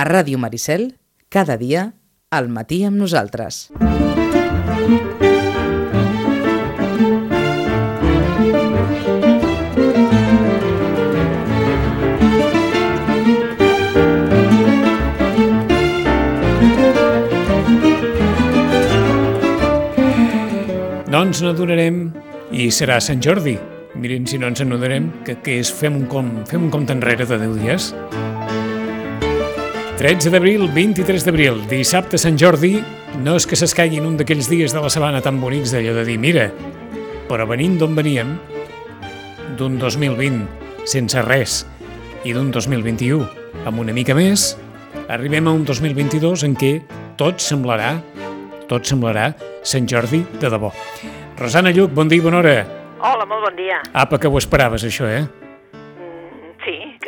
A Ràdio Maricel, cada dia, al matí amb nosaltres. No ens i serà Sant Jordi. Miren si no ens n'adonarem que, que és fem un, com, fem un compte enrere de 10 dies. 13 d'abril, 23 d'abril, dissabte Sant Jordi, no és que s'escaiguin un d'aquells dies de la setmana tan bonics d'allò de dir, mira, però venint d'on veníem, d'un 2020 sense res i d'un 2021 amb una mica més, arribem a un 2022 en què tot semblarà, tot semblarà Sant Jordi de debò. Rosana Lluc, bon dia i bona hora. Hola, molt bon dia. Apa, que ho esperaves, això, eh?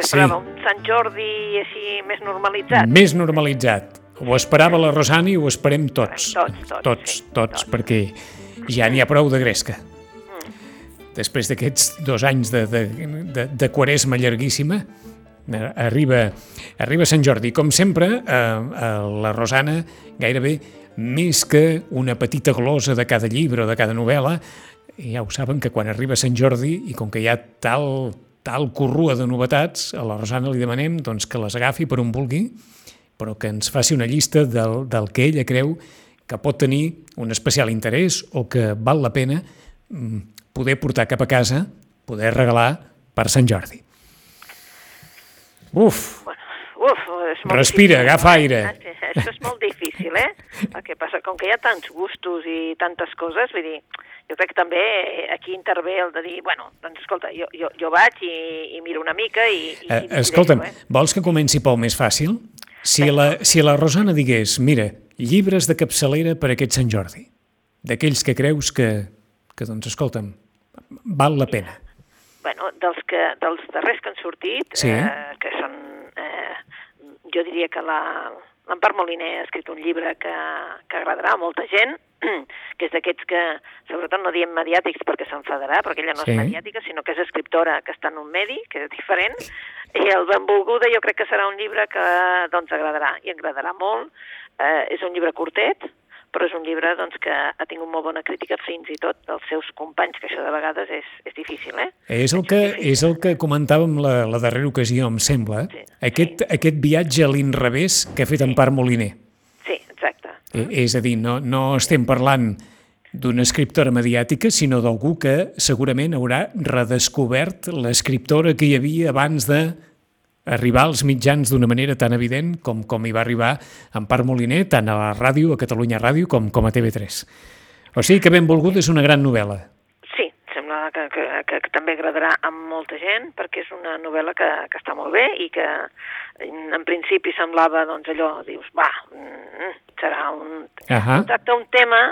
Mm, sí, que Sí. esperava un Sant Jordi així més normalitzat. Més normalitzat. Ho esperava la Rosana i ho esperem tots. Tots, tots, Tots, sí, tots, tots. perquè ja n'hi ha prou de gresca. Després d'aquests dos anys de, de, de, de quaresma llarguíssima, eh, arriba, arriba Sant Jordi. Com sempre, eh, eh, la Rosana gairebé més que una petita glosa de cada llibre o de cada novel·la, ja ho saben que quan arriba Sant Jordi i com que hi ha tal, tal corrua de novetats, a la Rosana li demanem doncs, que les agafi per on vulgui, però que ens faci una llista del, del que ella creu que pot tenir un especial interès o que val la pena mm, poder portar cap a casa, poder regalar per Sant Jordi. Uf, uf, és molt Respira, difícil. agafa aire. Ah, sí, Això és molt difícil, eh? El que passa, com que hi ha tants gustos i tantes coses, vull dir, jo crec que també aquí intervé el de dir, bueno, doncs escolta, jo, jo, jo vaig i, i miro una mica i... i eh, decideixo, escolta'm, eh? vols que comenci pel més fàcil? Si la, si la Rosana digués, mira, llibres de capçalera per aquest Sant Jordi, d'aquells que creus que, que doncs, escolta'm, val la pena. Bueno, dels, que, dels darrers que han sortit, Sí. eh, que són... Jo diria que la, l'Empar Moliner ha escrit un llibre que, que agradarà a molta gent, que és d'aquests que, sobretot no diem mediàtics perquè s'enfadarà, perquè ella no Sí. és mediàtica, sinó que és escriptora que està en un medi, que és diferent, i el Benvolguda jo crec que serà un llibre que doncs agradarà, i agradarà molt. Eh, és un llibre curtet, però és un llibre doncs, que ha tingut molt bona crítica fins i tot dels seus companys, que això de vegades és, és difícil, eh? És el que, és el que comentàvem la, la darrera ocasió, em sembla. Sí, Aquest, aquest viatge a l'inrevés que ha fet en part Moliner. Sí, exacte. Eh, És a dir, no, no estem parlant d'una escriptora mediàtica, sinó d'algú que segurament haurà redescobert l'escriptora que hi havia abans de arribar als mitjans d'una manera tan evident com, com hi va arribar en part Moliner, tant a la ràdio, a Catalunya Ràdio, com, com a TV3. O sigui que Benvolgut és una gran novel·la. Sí, sembla que, que, que, que també agradarà a molta gent perquè és una novel·la que, que està molt bé i que en principi semblava doncs allò, dius, va, mm, serà un... Ahà. Tracta un tema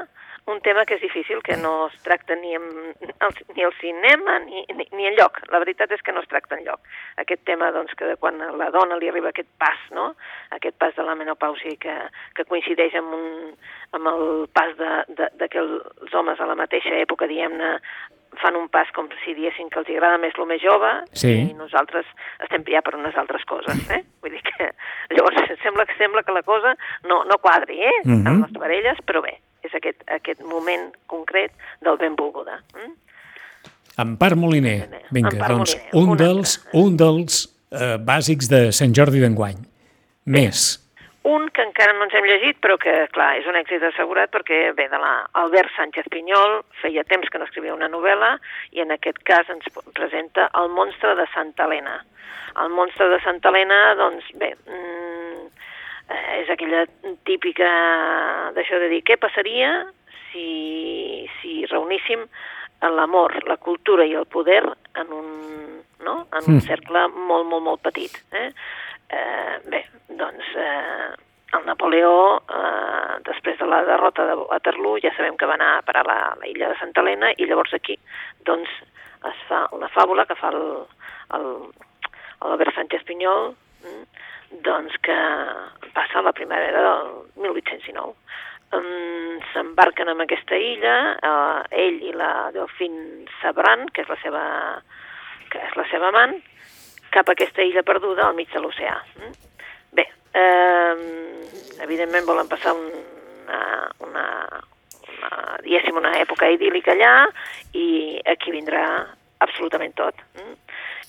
un tema que és difícil, que no es tracta ni, en, el, ni al cinema ni, ni, ni enlloc. La veritat és que no es tracta enlloc. Aquest tema, doncs, que quan a la dona li arriba aquest pas, no?, aquest pas de la menopàusia que, que coincideix amb, un, amb el pas de, de, de que els homes a la mateixa època, diguem-ne, fan un pas com si diguessin que els agrada més el més jove Sí. i nosaltres estem ja per unes altres coses, eh? Vull dir que llavors sembla que sembla que la cosa no, no quadri, eh? Mhm. amb les parelles, però bé, és aquest, aquest moment concret del benvolguda. Mm? Empar Moliner. Vinga, Empar doncs, Moliner, un un dels, un dels eh, bàsics de Sant Jordi d'enguany. Més. Un que encara no ens hem llegit, però que, clar, és un èxit assegurat perquè ve de la Albert Sánchez Pinyol, feia temps que no escrivia una novel·la, i en aquest cas ens presenta El monstre de Santa Helena. El monstre de Santa Helena, doncs, bé, mm, eh, és aquella típica d'això de dir què passaria si, si reuníssim l'amor, la cultura i el poder en un, no? en un Mm. cercle molt, molt, molt petit. Eh? Eh, bé, doncs eh, el Napoleó, eh, després de la derrota de Waterloo, ja sabem que va anar a parar a la, la illa de Santa Helena i llavors aquí doncs, es fa una fàbula que fa el, el, l'Albert Sánchez Pinyol, mm, doncs que passa la primavera del 1819. Um, S'embarquen en aquesta illa, eh, ell i la Delfín Sabran, que és la seva, que és la seva amant, cap a aquesta illa perduda al mig de l'oceà. Mm? Bé, eh, evidentment volen passar un, una, una, una, diguéssim, una època idíl·lica allà i aquí vindrà absolutament tot. Mm?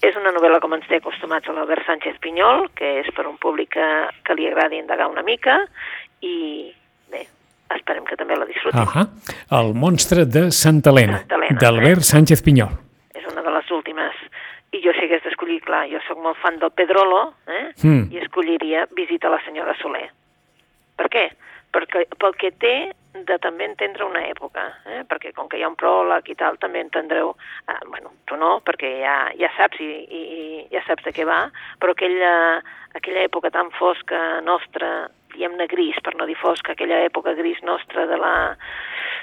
És una novel·la com ens té acostumats a l'Albert Sánchez Pinyol, que és per un públic que, que li agradi indagar una mica i bé, esperem que també la disfrutin. Ah El monstre de Santa Helena, Helena, d'Albert eh? Sánchez Pinyol. És una de les últimes. I jo si hagués d'escollir, clar, jo sóc molt fan del Pedrolo, eh? Mm. i escolliria Visita a la senyora Soler. Per què? Perquè, pel que té de també entendre una època, eh? perquè com que hi ha un pròleg i tal, també entendreu, eh, bueno, tu no, perquè ja, ja saps i, i, i ja saps de què va, però aquella, aquella època tan fosca nostra, diguem-ne gris, per no dir fosca, aquella època gris nostra de la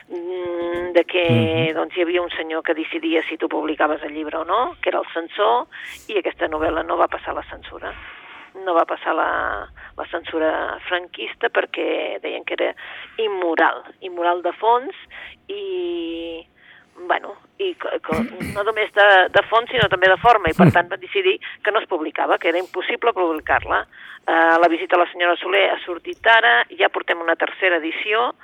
mm, de que Mhm. doncs, hi havia un senyor que decidia si tu publicaves el llibre o no, que era el censor, i aquesta novel·la no va passar la censura. No va passar la, la censura franquista perquè deien que era immoral, immoral de fons i bueno, i co- co- no només de, de fons sinó també de forma i per tant van decidir que no es publicava, que era impossible publicar-la. Uh, la visita a la senyora Soler ha sortit ara, ja portem una tercera edició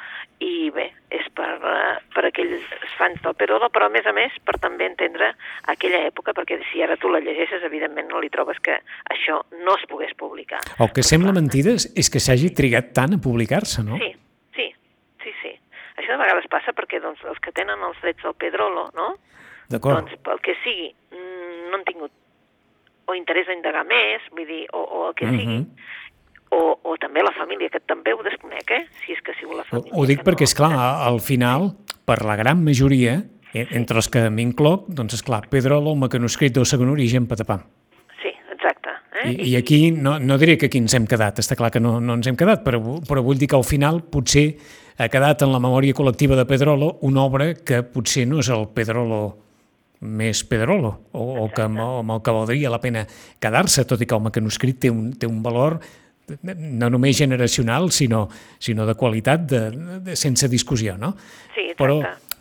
i bé, és per, uh, per aquells fans del Perolo, però a més a més per també entendre aquella època, perquè si ara tu la llegeixes, evidentment no li trobes que això no es pogués publicar. El que sembla mentida és que s'hagi trigat tant a publicar-se, no? Sí. Això de vegades passa perquè doncs, els que tenen els drets del Pedrolo, no? Doncs pel que sigui, mm, no han tingut o interès a indagar més, vull dir, o, o el que sigui, Mhm. o, o també la família, que també ho desconec, eh? Si és que ha sigut la família. ho dic perquè, no- és clar, al final, per la gran majoria, eh, entre els que m'incloc, doncs, és clar, Pedrolo, mecanoscrit del segon origen, patapam. Sí, exacte. Eh? I, I aquí, no, no diré que aquí ens hem quedat, està clar que no, no ens hem quedat, però, però vull dir que al final potser ha quedat en la memòria col·lectiva de Pedrolo una obra que potser no és el Pedrolo més Pedrolo, o, o que, amb, amb el que valdria la pena quedar-se, tot i que el mecanoscrit té un, té un valor no només generacional, sinó, sinó de qualitat de, de, sense discussió, no? Sí, exacte. Però,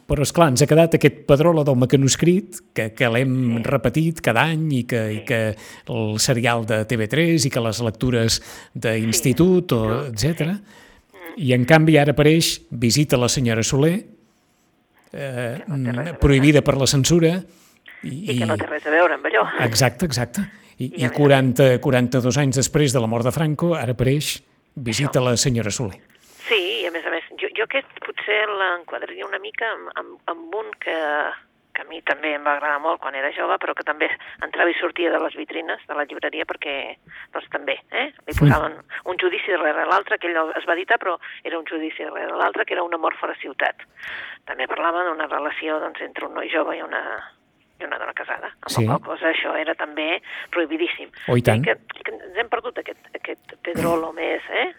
però esclar, ens ha quedat aquest pedrolo del mecanoscrit que, que l'hem repetit cada any i que, i que el serial de TV3 i que les lectures d'institut, o etc. I en canvi ara apareix Visita la senyora Soler, eh, Que no veure. prohibida per la censura. I que no té res a veure amb allò. Exacte, exacte. I, I i a més- 40, 42 anys després de la mort de Franco, ara apareix Visita la senyora Soler. Sí, i a més a més, jo, jo aquest potser l'enquadraria una mica amb, amb, amb un que, que a mi també em va agradar molt quan era jove, però que també entrava i sortia de les vitrines de la llibreria perquè, doncs també, eh? li posaven un judici darrere l'altre, que ell es va editar, però era un judici darrere l'altre, que era un amor fora ciutat. També parlava d'una relació doncs, entre un noi jove i una, i una dona casada, amb Sí. sí. la qual cosa això era també prohibidíssim. Oh, i tant. que, que ens hem perdut aquest, aquest Pedrolo més, eh?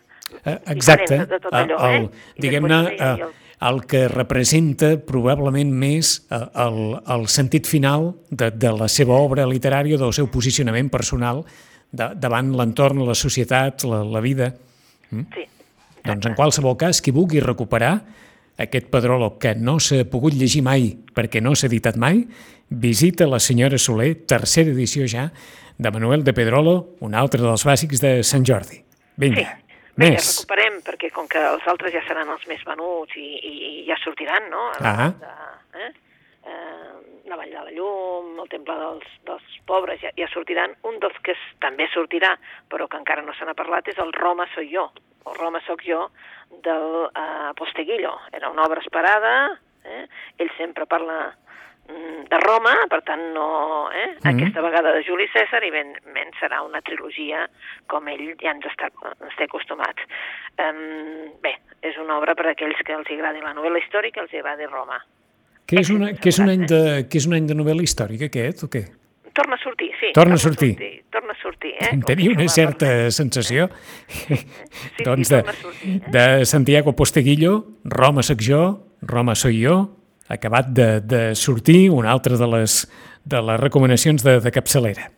Eh, Exacte, de tot el, allò, eh? el, I diguem-ne, eh, el que representa probablement més eh, el, el sentit final de, de la seva obra literària, del seu posicionament personal de, davant l'entorn, la societat, la, la vida. Sí, Doncs en qualsevol cas, qui vulgui recuperar aquest Pedrolo que no s'ha pogut llegir mai perquè no s'ha editat mai, visita la senyora Soler, tercera edició ja, de Manuel de Pedrolo, un altre dels bàsics de Sant Jordi. Vinga, sí. Vinga, més. recuperem, perquè com que els altres ja seran els més venuts i, i, i ja sortiran, no? Ah. De, eh? Eh, la Vall de la Llum, el Temple dels, dels Pobres, ja, ja sortiran. Un dels que es, també sortirà, però que encara no se n'ha parlat, és el Roma soy jo, o Roma soc jo, del eh, Posteguillo. Era una obra esperada, eh? ell sempre parla de Roma, per tant, no, eh? Mhm. aquesta vegada de Juli César, i ben, ben serà una trilogia com ell ja ens, està, ens té acostumats. Um, bé, és una obra per a aquells que els agradi la novel·la històrica, els agradi Roma. Que és, una, que, és un any de, que és un any de novel·la històrica, aquest, o què? Torna a sortir, sí. Torna a sortir. Torna a sortir, eh? Tenia una certa sensació sí, doncs torna de, sortir, eh? de Santiago Posteguillo, Roma soc jo, Roma soy jo, acabat de, de sortir una altra de les, de les recomanacions de, de capçalera.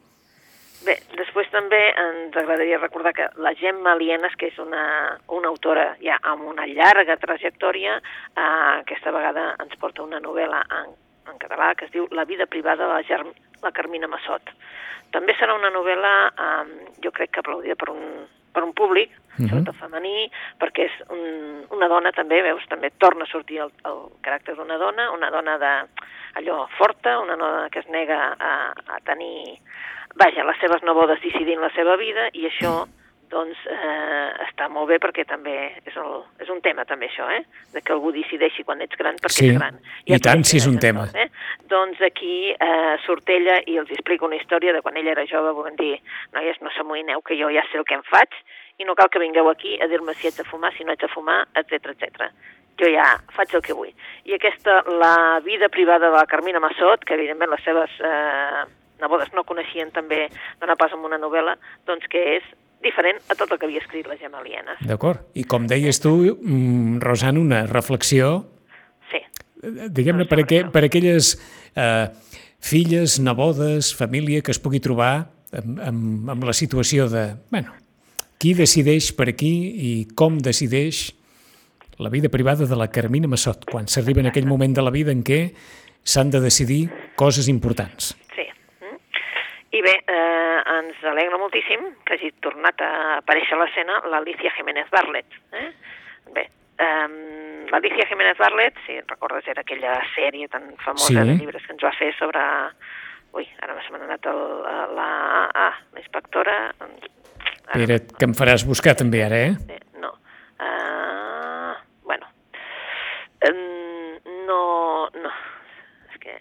Bé, després també ens agradaria recordar que la Gemma Lienas, que és una, una autora ja amb una llarga trajectòria, eh, aquesta vegada ens porta una novel·la en, en català que es diu La vida privada de la, Germ, la Carmina Massot. També serà una novel·la, eh, jo crec que aplaudida per un, per un públic, uh -huh. sobretot femení, perquè és un, una dona també, veus, també torna a sortir el, el caràcter d'una dona, una dona de allò forta, una dona que es nega a, a tenir, vaja, les seves nebodes decidint la seva vida, i això doncs eh, està molt bé perquè també és, el, és un tema també això, eh? de que algú decideixi quan ets gran perquè sí, ets gran. I, i tant si és un tema. Tot, eh? Doncs aquí eh, surt ella i els explica una història de quan ella era jove, volem dir, noies, no s'amoïneu que jo ja sé el que em faig i no cal que vingueu aquí a dir-me si haig de fumar, si no haig de fumar, etc etc. Jo ja faig el que vull. I aquesta, la vida privada de la Carmina Massot, que evidentment les seves eh, nebodes no coneixien també, dona pas amb una novel·la, doncs que és diferent a tot el que havia escrit la Gemma Lienes. D'acord. I com deies tu, mm, Rosan, una reflexió... Sí. Diguem-ne, per, aqu per aquelles eh, filles, nebodes, família que es pugui trobar amb, amb, amb la situació de... Bueno, qui decideix per aquí i com decideix la vida privada de la Carmina Massot, quan s'arriba en aquell moment de la vida en què s'han de decidir coses importants. I bé, eh, ens alegra moltíssim que hagi tornat a aparèixer a l'escena l'Alicia Jiménez Barlet. Eh? Bé, eh, l'Alicia Jiménez Barlet, si recordes, era aquella sèrie tan famosa sí. de llibres que ens va fer sobre... Ui, ara se m'ha anat el, la... Ah, l'inspectora... Espera, que em faràs buscar també ara, eh? eh no. Uh, bueno. Um, no, no. És que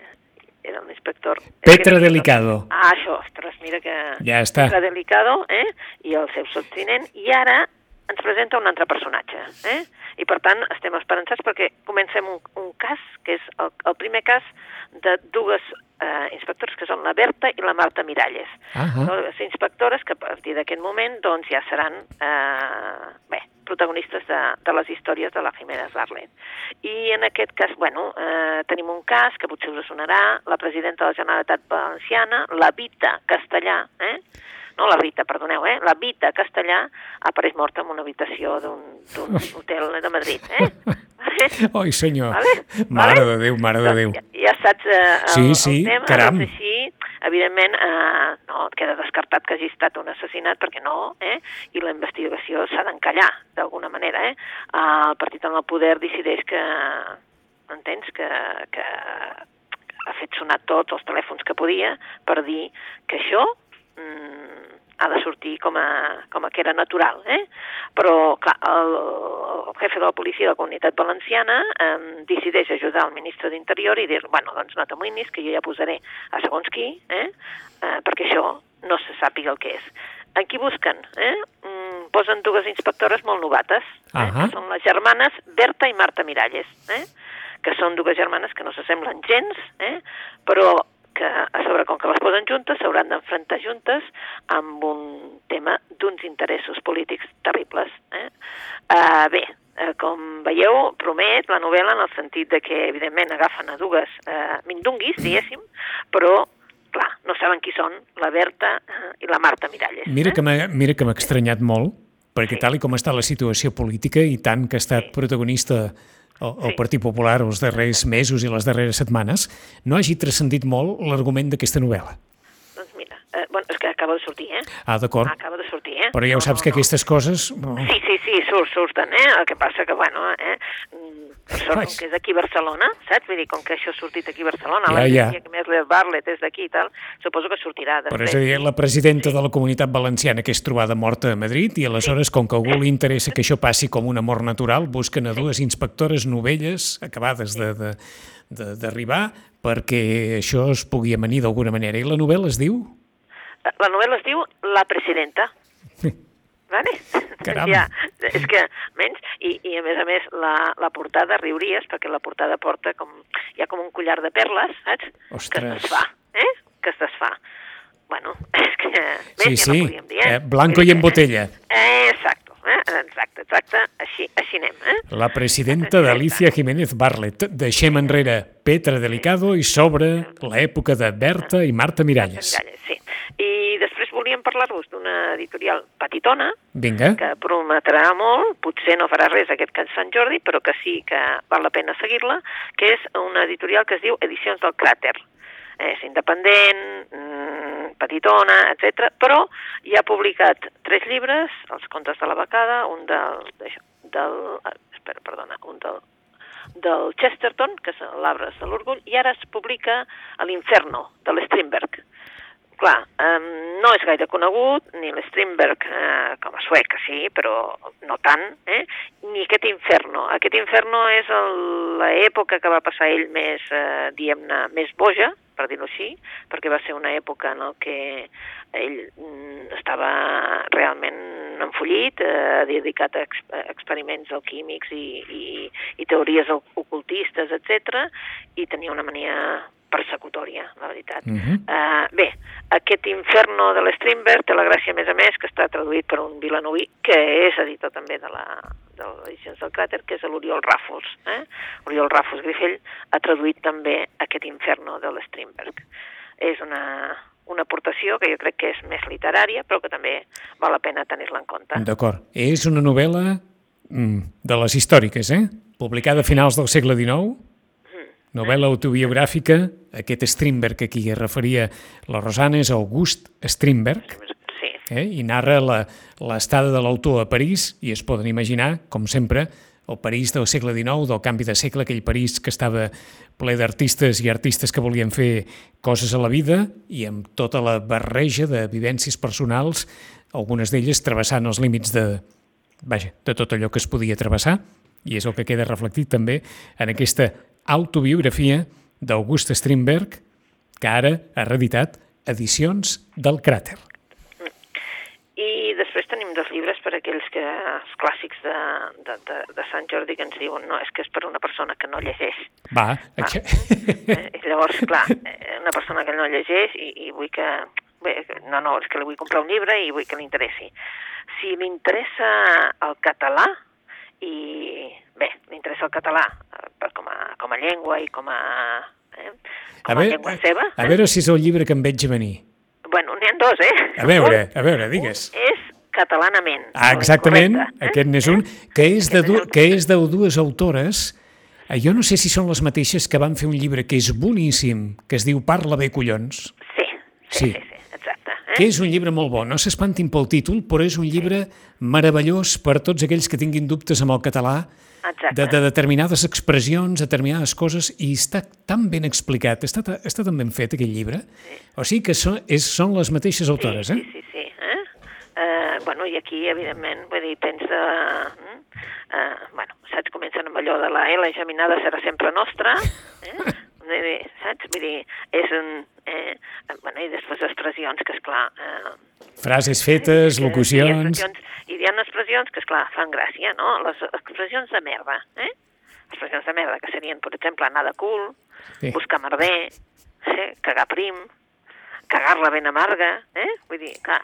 era un inspector... Petra Delicado. Ah, això, ostres, mira que... Ja està. Petra Delicado, eh? I el seu subtinent, i ara ens presenta un altre personatge, eh? I per tant estem esperançats perquè comencem un, un cas, que és el, el primer cas de dues eh, inspectores que són la Berta i la Marta Miralles. Uh -huh. Les inspectores que a partir d'aquest moment doncs, ja seran eh, bé, protagonistes de, de les històries de la Jiménez Barlet. I en aquest cas, bueno, eh, tenim un cas que potser us sonarà, la presidenta de la Generalitat Valenciana, la Vita Castellà, eh? No la Rita, perdoneu, eh? la Vita Castellà apareix morta en una habitació d'un hotel de Madrid. Eh? Oi, senyor. Vale? Mare vale? de Déu, mare de Déu. Ja, ja saps eh, el, sí, sí, el tema, caram. doncs així, evidentment, eh, no queda descartat que hagi estat un assassinat, perquè no, eh? i la investigació s'ha d'encallar, d'alguna manera. Eh? El partit en el poder decideix que, entens, que, que ha fet sonar tots els telèfons que podia per dir que això mm, ha de sortir com a, com a que era natural. Eh? Però, clar, el, el jefe de la policia de la comunitat valenciana eh, decideix ajudar el ministre d'Interior i dir, bueno, doncs no t'amoïnis, que jo ja posaré a segons qui, eh? Eh, perquè això no se sàpiga el que és. Qui busquen? Eh? Mm, posen dues inspectores molt novates, eh? uh -huh. que són les germanes Berta i Marta Miralles, eh? que són dues germanes que no s'assemblen gens, eh? però que a sobre, com que les posen juntes, s'hauran d'enfrontar juntes amb un tema d'uns interessos polítics terribles. Eh? Uh, bé, uh, com veieu, promet la novel·la en el sentit de que, evidentment, agafen a dues uh, mindunguis, diguéssim, però clar, no saben qui són la Berta uh, i la Marta Miralles. Mira eh? que m'ha estranyat molt, perquè sí. tal i com està la situació política i tant que ha estat sí. protagonista el, el sí. Partit Popular els darrers mesos i les darreres setmanes, no hagi transcendit molt l'argument d'aquesta novel·la. Eh, bueno, és que acaba de sortir, eh? Ah, d'acord. Acaba de sortir, eh? Però ja ho saps no, no, que aquestes coses... Sí, sí, sí, surt, surten, eh? El que passa que, bueno, eh? per sort, com que és aquí a Barcelona, saps? Vull dir, com que això ha sortit aquí a Barcelona, ja, la ja. que més Barlet és d'aquí i tal, suposo que sortirà després. Però és a dir, la presidenta sí. de la Comunitat Valenciana que és trobada morta a Madrid i aleshores, sí. com que a algú li interessa que això passi com un amor natural, busquen a dues inspectores novelles acabades de, de, d'arribar perquè això es pugui amanir d'alguna manera. I la novel·la es diu? La novel·la es diu La Presidenta. Vale? Caram. Ja, és que menys, i, i a més a més la, la portada riuries, perquè la portada porta com, hi ha com un collar de perles, saps? Ostres. Que es desfà, eh? Que es desfà. Bueno, és que... Sí, més, sí, ja no podíem dir, eh? eh? blanco i en botella. Eh, exacto, eh? exacte, exacte, així, així anem. Eh? La presidenta d'Alicia Jiménez Barlet. Deixem enrere Petra Delicado i sobre l'època de Berta i Marta Miralles. Miralles, sí. I després volíem parlar-vos d'una editorial petitona, Vinga. que prometrà molt, potser no farà res aquest cas Sant Jordi, però que sí que val la pena seguir-la, que és una editorial que es diu Edicions del Cràter. És independent, mmm, petitona, etc. però ja ha publicat tres llibres, Els contes de la becada, un del... del espera, perdona, un del del Chesterton, que és l'Arbres de l'Orgull, i ara es publica a l'Inferno, de l'Strindberg. Clar, eh, no és gaire conegut, ni l'Strindberg eh, com a suec, sí, però no tant, eh? ni aquest Inferno. Aquest Inferno és l'època que va passar ell més, eh, diguem-ne, més boja, per dir-ho així, perquè va ser una època en què ell mm, estava realment enfollit, eh, dedicat a, ex a experiments alquímics i, i, i teories ocultistes, etc i tenia una mania persecutòria, la veritat. Uh -huh. uh, bé, aquest Inferno de l'Strindberg té la gràcia, a més a més, que està traduït per un vilanoví, que és editor també de la de l'edicions del Cràter, que és l'Oriol Ràfols. Eh? Oriol Ràfols Grifell ha traduït també aquest Inferno de l'Strindberg. És una, una aportació que jo crec que és més literària, però que també val la pena tenir-la en compte. D'acord. És una novel·la mm, de les històriques, eh? Publicada a finals del segle XIX, novel·la autobiogràfica, aquest Strindberg a qui es referia la Rosana és August Strindberg, sí. eh? i narra l'estada de l'autor a París, i es poden imaginar, com sempre, el París del segle XIX, del canvi de segle, aquell París que estava ple d'artistes i artistes que volien fer coses a la vida i amb tota la barreja de vivències personals, algunes d'elles travessant els límits de, vaja, de tot allò que es podia travessar, i és el que queda reflectit també en aquesta autobiografia d'August Strindberg, que ara ha reeditat Edicions del Cràter. I després tenim dos llibres per a aquells que, els clàssics de, de, de, de Sant Jordi que ens diuen no, és que és per una persona que no llegeix. Va. Va. Aquí... Eh, llavors, clar, una persona que no llegeix i, i vull que... Bé, no, no, és que li vull comprar un llibre i vull que li interessi. Si li interessa el català i, bé, li interessa el català eh, per com, a, com a llengua i com a, eh, com a, a veure, llengua seva. A, a veure si és el llibre que em veig a venir. Bueno, n'hi ha dos, eh? A veure, a veure, digues. Un és catalanament. Ah, exactament, correcte, eh? aquest n'és un, que és de, du que és de dues autores, eh, jo no sé si són les mateixes que van fer un llibre que és boníssim, que es diu Parla bé, collons. Sí, sí, sí, sí, sí exacte. Eh? Que és un llibre molt bo, no s'espantin pel títol, però és un llibre meravellós per tots aquells que tinguin dubtes amb el català, Exacte. de, de determinades expressions, determinades coses, i està tan ben explicat, està, està tan ben fet aquell llibre, sí. o sigui que són, és, són les mateixes autores, sí, eh? Sí, sí, sí. Eh? Uh, bueno, i aquí, evidentment, vull dir, pensa... Uh, bueno, saps, comencen amb allò de la L geminada serà sempre nostra, eh? saps? Vull dir, és un... Eh, bueno, i després expressions que, esclar... Eh, Frases fetes, eh, locucions... I hi ha expressions que, esclar, fan gràcia, no? Les expressions de merda, eh? Expressions de merda, que serien, per exemple, anar de cul, sí. buscar merder, eh? cagar prim, cagar-la ben amarga, eh? Vull dir, clar,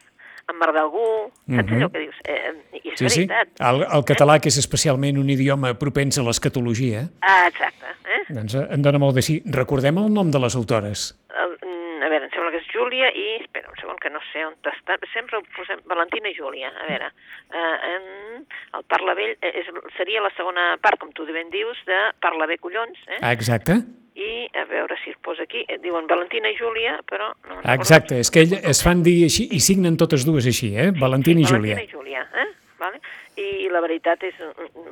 emmerdar algú, saps uh -huh. allò que dius? Eh, I és sí, veritat. Sí, el, el català, que és especialment un idioma propens a l'escatologia, ah, exacte. Eh? doncs em dona molt de sí. Recordem el nom de les autores. El, a veure, em sembla que és Júlia i... Espera, un segon, que no sé on està. Sempre ho posem... Valentina i Júlia. A veure, eh, en, el Parla Vell és, seria la segona part, com tu ben dius, de Parla bé, collons. Eh? Ah, exacte. I a veure si es posa aquí. Eh, diuen Valentina i Júlia, però... No exacte, és que ell, es fan dir així i signen totes dues així, eh? Valentina sí, i Júlia. Valentina i Júlia, eh? Vale? I la veritat és,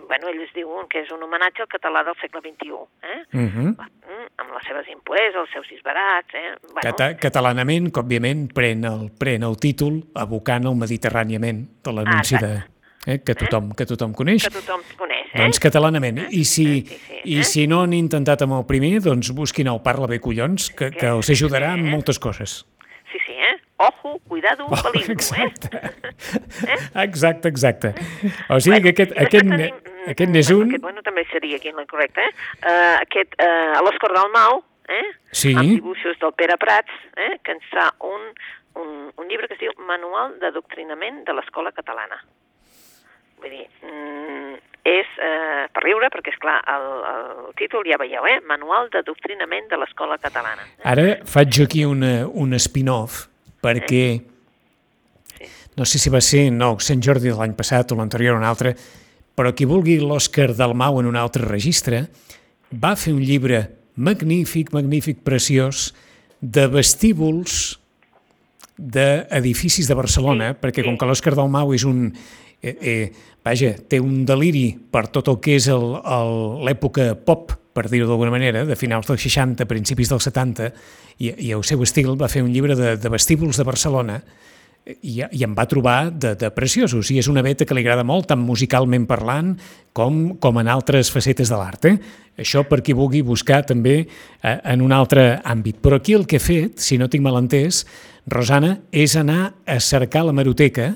bueno, ells diuen que és un homenatge al català del segle XXI, eh? Uh -huh. amb les seves impues, els seus disbarats, eh? Bueno, Cata Catalanament, que òbviament pren el, pren el títol abocant al mediterràniament de l'anunci Ah, de, eh, que, tothom, que tothom coneix. que tothom coneix, eh? Doncs catalanament. I si, Sí, sí, i eh? si no han intentat amb el primer, doncs busquin el Parla bé collons, que, que els ajudarà en eh? moltes coses. Sí, sí, eh? Ojo, cuidado, Oh, peligro, exacte. eh? Exacte, exacte. O sigui que aquest, aquest, tenim, aquest n'és bueno, un... Aquest, bueno, també seria aquí l'incorrecte, eh? Uh, aquest, uh, a l'Òscar Dalmau, eh? Sí. amb dibuixos del Pere Prats, eh? que ens fa un, un, un llibre que es diu Manual d'Adoctrinament de l'Escola Catalana. Vull dir, mm, és eh, per riure, perquè, és clar el, el títol ja veieu, eh? Manual d'Adoctrinament de l'Escola Catalana. Ara faig aquí una, un spin-off perquè no sé si va ser no, Sant Jordi de l'any passat o l'anterior o un altre, però qui vulgui l'Òscar Dalmau en un altre registre va fer un llibre magnífic, magnífic, preciós, de vestíbuls d'edificis de Barcelona, sí, perquè com que l'Òscar Dalmau és un... Eh, eh, vaja, té un deliri per tot el que és l'època pop, per dir-ho d'alguna manera, de finals dels 60, principis dels 70, i, i el seu estil va fer un llibre de, de vestíbuls de Barcelona, i, i em va trobar de, de preciosos, i és una beta que li agrada molt, tant musicalment parlant com, com en altres facetes de l'art. Eh? Això per qui vulgui buscar també eh, en un altre àmbit. Però aquí el que he fet, si no tinc mal entès, Rosana, és anar a cercar la maroteca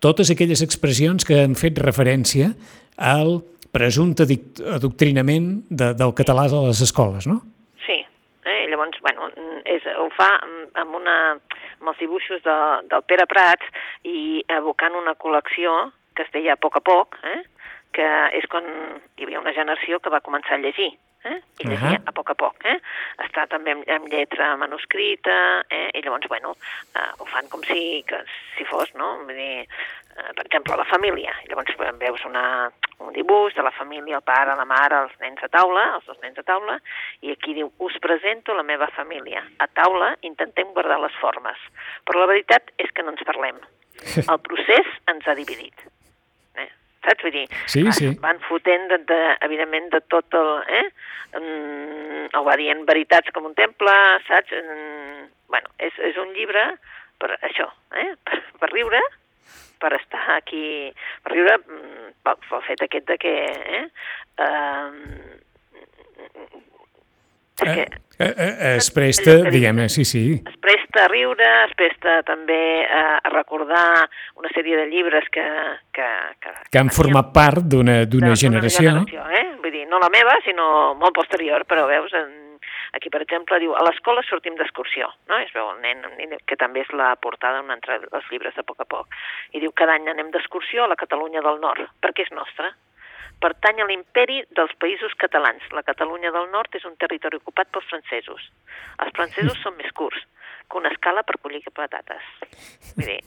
totes aquelles expressions que han fet referència al presumpte adoctrinament de, del català a les escoles, no? Sí, eh? llavors, bueno, és, ho fa amb una amb els dibuixos de, del Pere Prats i evocant una col·lecció que es deia a poc a poc, eh? Que és quan hi havia una generació que va començar a llegir, eh? i llegia uh -huh. a poc a poc. Eh? Està també amb, amb lletra manuscrita, eh? i llavors, bueno, eh, ho fan com si, que, si fos, no? Vull dir, eh, per exemple, la família. Llavors veus una, un dibuix de la família, el pare, la mare, els nens a taula, els dos nens a taula, i aquí diu, us presento la meva família. A taula intentem guardar les formes, però la veritat és que no ens parlem. El procés ens ha dividit. Saps? Vull dir, sí, sí. van fotent, de, de, evidentment, de tot el... Eh? Mm, o va dient veritats com un temple, saps? Mm, bueno, és, és un llibre per això, eh? per, per riure, per estar aquí, per riure mm, pel, pel fet aquest de que... Eh, uh, perquè, eh, eh, eh, es presta, diguem-ne, sí, sí. Es presta a riure, es presta també a, a recordar una sèrie de llibres que... Que, que, que han format part d'una generació. generació eh? Vull dir, no la meva, sinó molt posterior, però veus, en, Aquí, per exemple, diu, a l'escola sortim d'excursió, no? Es veu el nen, que també és la portada d'un altre dels llibres de poc a poc. I diu, cada any anem d'excursió a la Catalunya del Nord, perquè és nostra. Pertany a l'imperi dels països catalans. La Catalunya del Nord és un territori ocupat pels francesos. Els francesos són més curts que una escala per collir patates. Vull dir,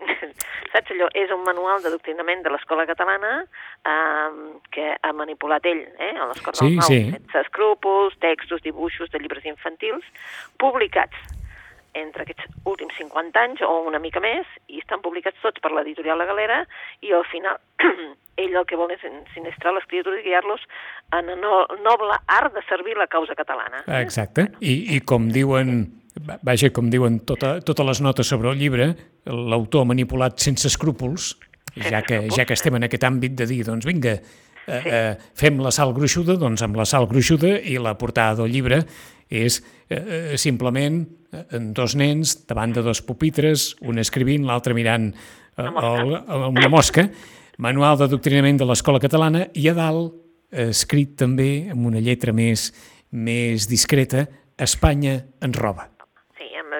saps allò? És un manual d'adoctrinament de l'escola catalana eh, que ha manipulat ell, eh, a l'escola sí, del Nou, sí. sense escrúpols, textos, dibuixos de llibres infantils, publicats entre aquests últims 50 anys o una mica més, i estan publicats tots per l'editorial La Galera, i al final ell el que vol és sinistrar les criatures i guiar-los en el noble art de servir la causa catalana. Exacte, I, i com diuen vaja, com diuen tota, totes les notes sobre el llibre, l'autor ha manipulat sense escrúpols, ja que, ja que estem en aquest àmbit de dir, doncs vinga, eh, eh, fem la sal gruixuda, doncs amb la sal gruixuda i la portada del llibre és eh, eh simplement eh, dos nens davant de dos pupitres, un escrivint, l'altre mirant eh, el, una mosca, manual d'adoctrinament de l'escola catalana i a dalt, eh, escrit també amb una lletra més, més discreta, Espanya ens roba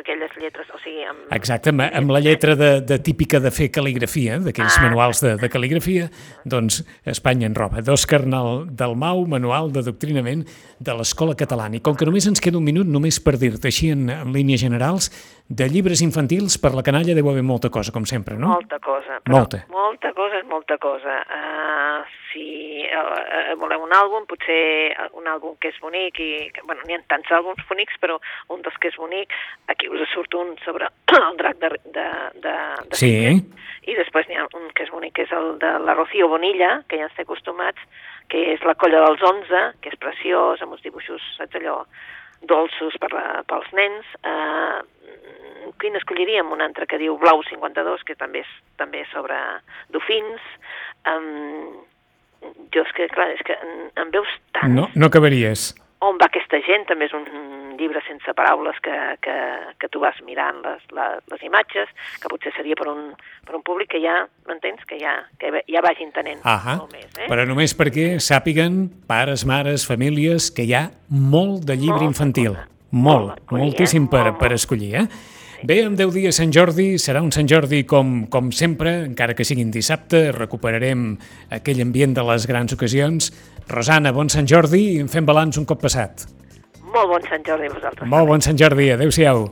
aquelles lletres, o sigui... Amb... Exacte, amb, amb la lletra de, de típica de fer cal·ligrafia, d'aquells ah, manuals de, de cal·ligrafia, doncs Espanya en roba. D'Òscar Dalmau, manual d'adoctrinament de l'Escola Catalana. I com que només ens queda un minut, només per dir-te així en, en línies generals, de llibres infantils per la canalla deu haver molta cosa, com sempre, no? Molta cosa. Però molta. Molta cosa és molta cosa. Uh, si uh, voleu un àlbum, potser un àlbum que és bonic, i, que, bueno, n'hi ha tants àlbums bonics, però un dels que és bonic, aquí us surt un sobre el drac de... de, de, de sí. I després n'hi ha un que és bonic, que és el de la Rocío Bonilla, que ja ens té acostumats, que és la colla dels 11, que és preciós, amb uns dibuixos, saps allò, dolços per la, pels nens. Eh, quin escolliríem? Un altre que diu Blau 52, que també és, també és sobre dofins. Um, jo és que, clar, és que en, en veus tant... No, no acabaries. On va aquesta gent? També és un llibre sense paraules que, que, que tu vas mirant les, les, les imatges, que potser seria per un, per un públic que ja, m'entens, que ja, que ja vagi entenent molt més. Eh? Però només perquè sàpiguen, pares, mares, famílies, que hi ha molt de llibre molt infantil. Molt, molt moltíssim per, per escollir, eh? Bé, en 10 dies Sant Jordi, serà un Sant Jordi com, com sempre, encara que siguin dissabte, recuperarem aquell ambient de les grans ocasions. Rosana, bon Sant Jordi i en fem balanç un cop passat. Molt bon Sant Jordi a vosaltres. Molt bon Sant Jordi, adeu-siau.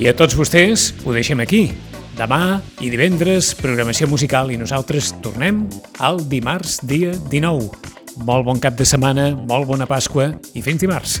I a tots vostès ho deixem aquí. Demà i divendres, programació musical i nosaltres tornem al dimarts dia 19. Molt bon cap de setmana, molt bona Pasqua i fins dimarts.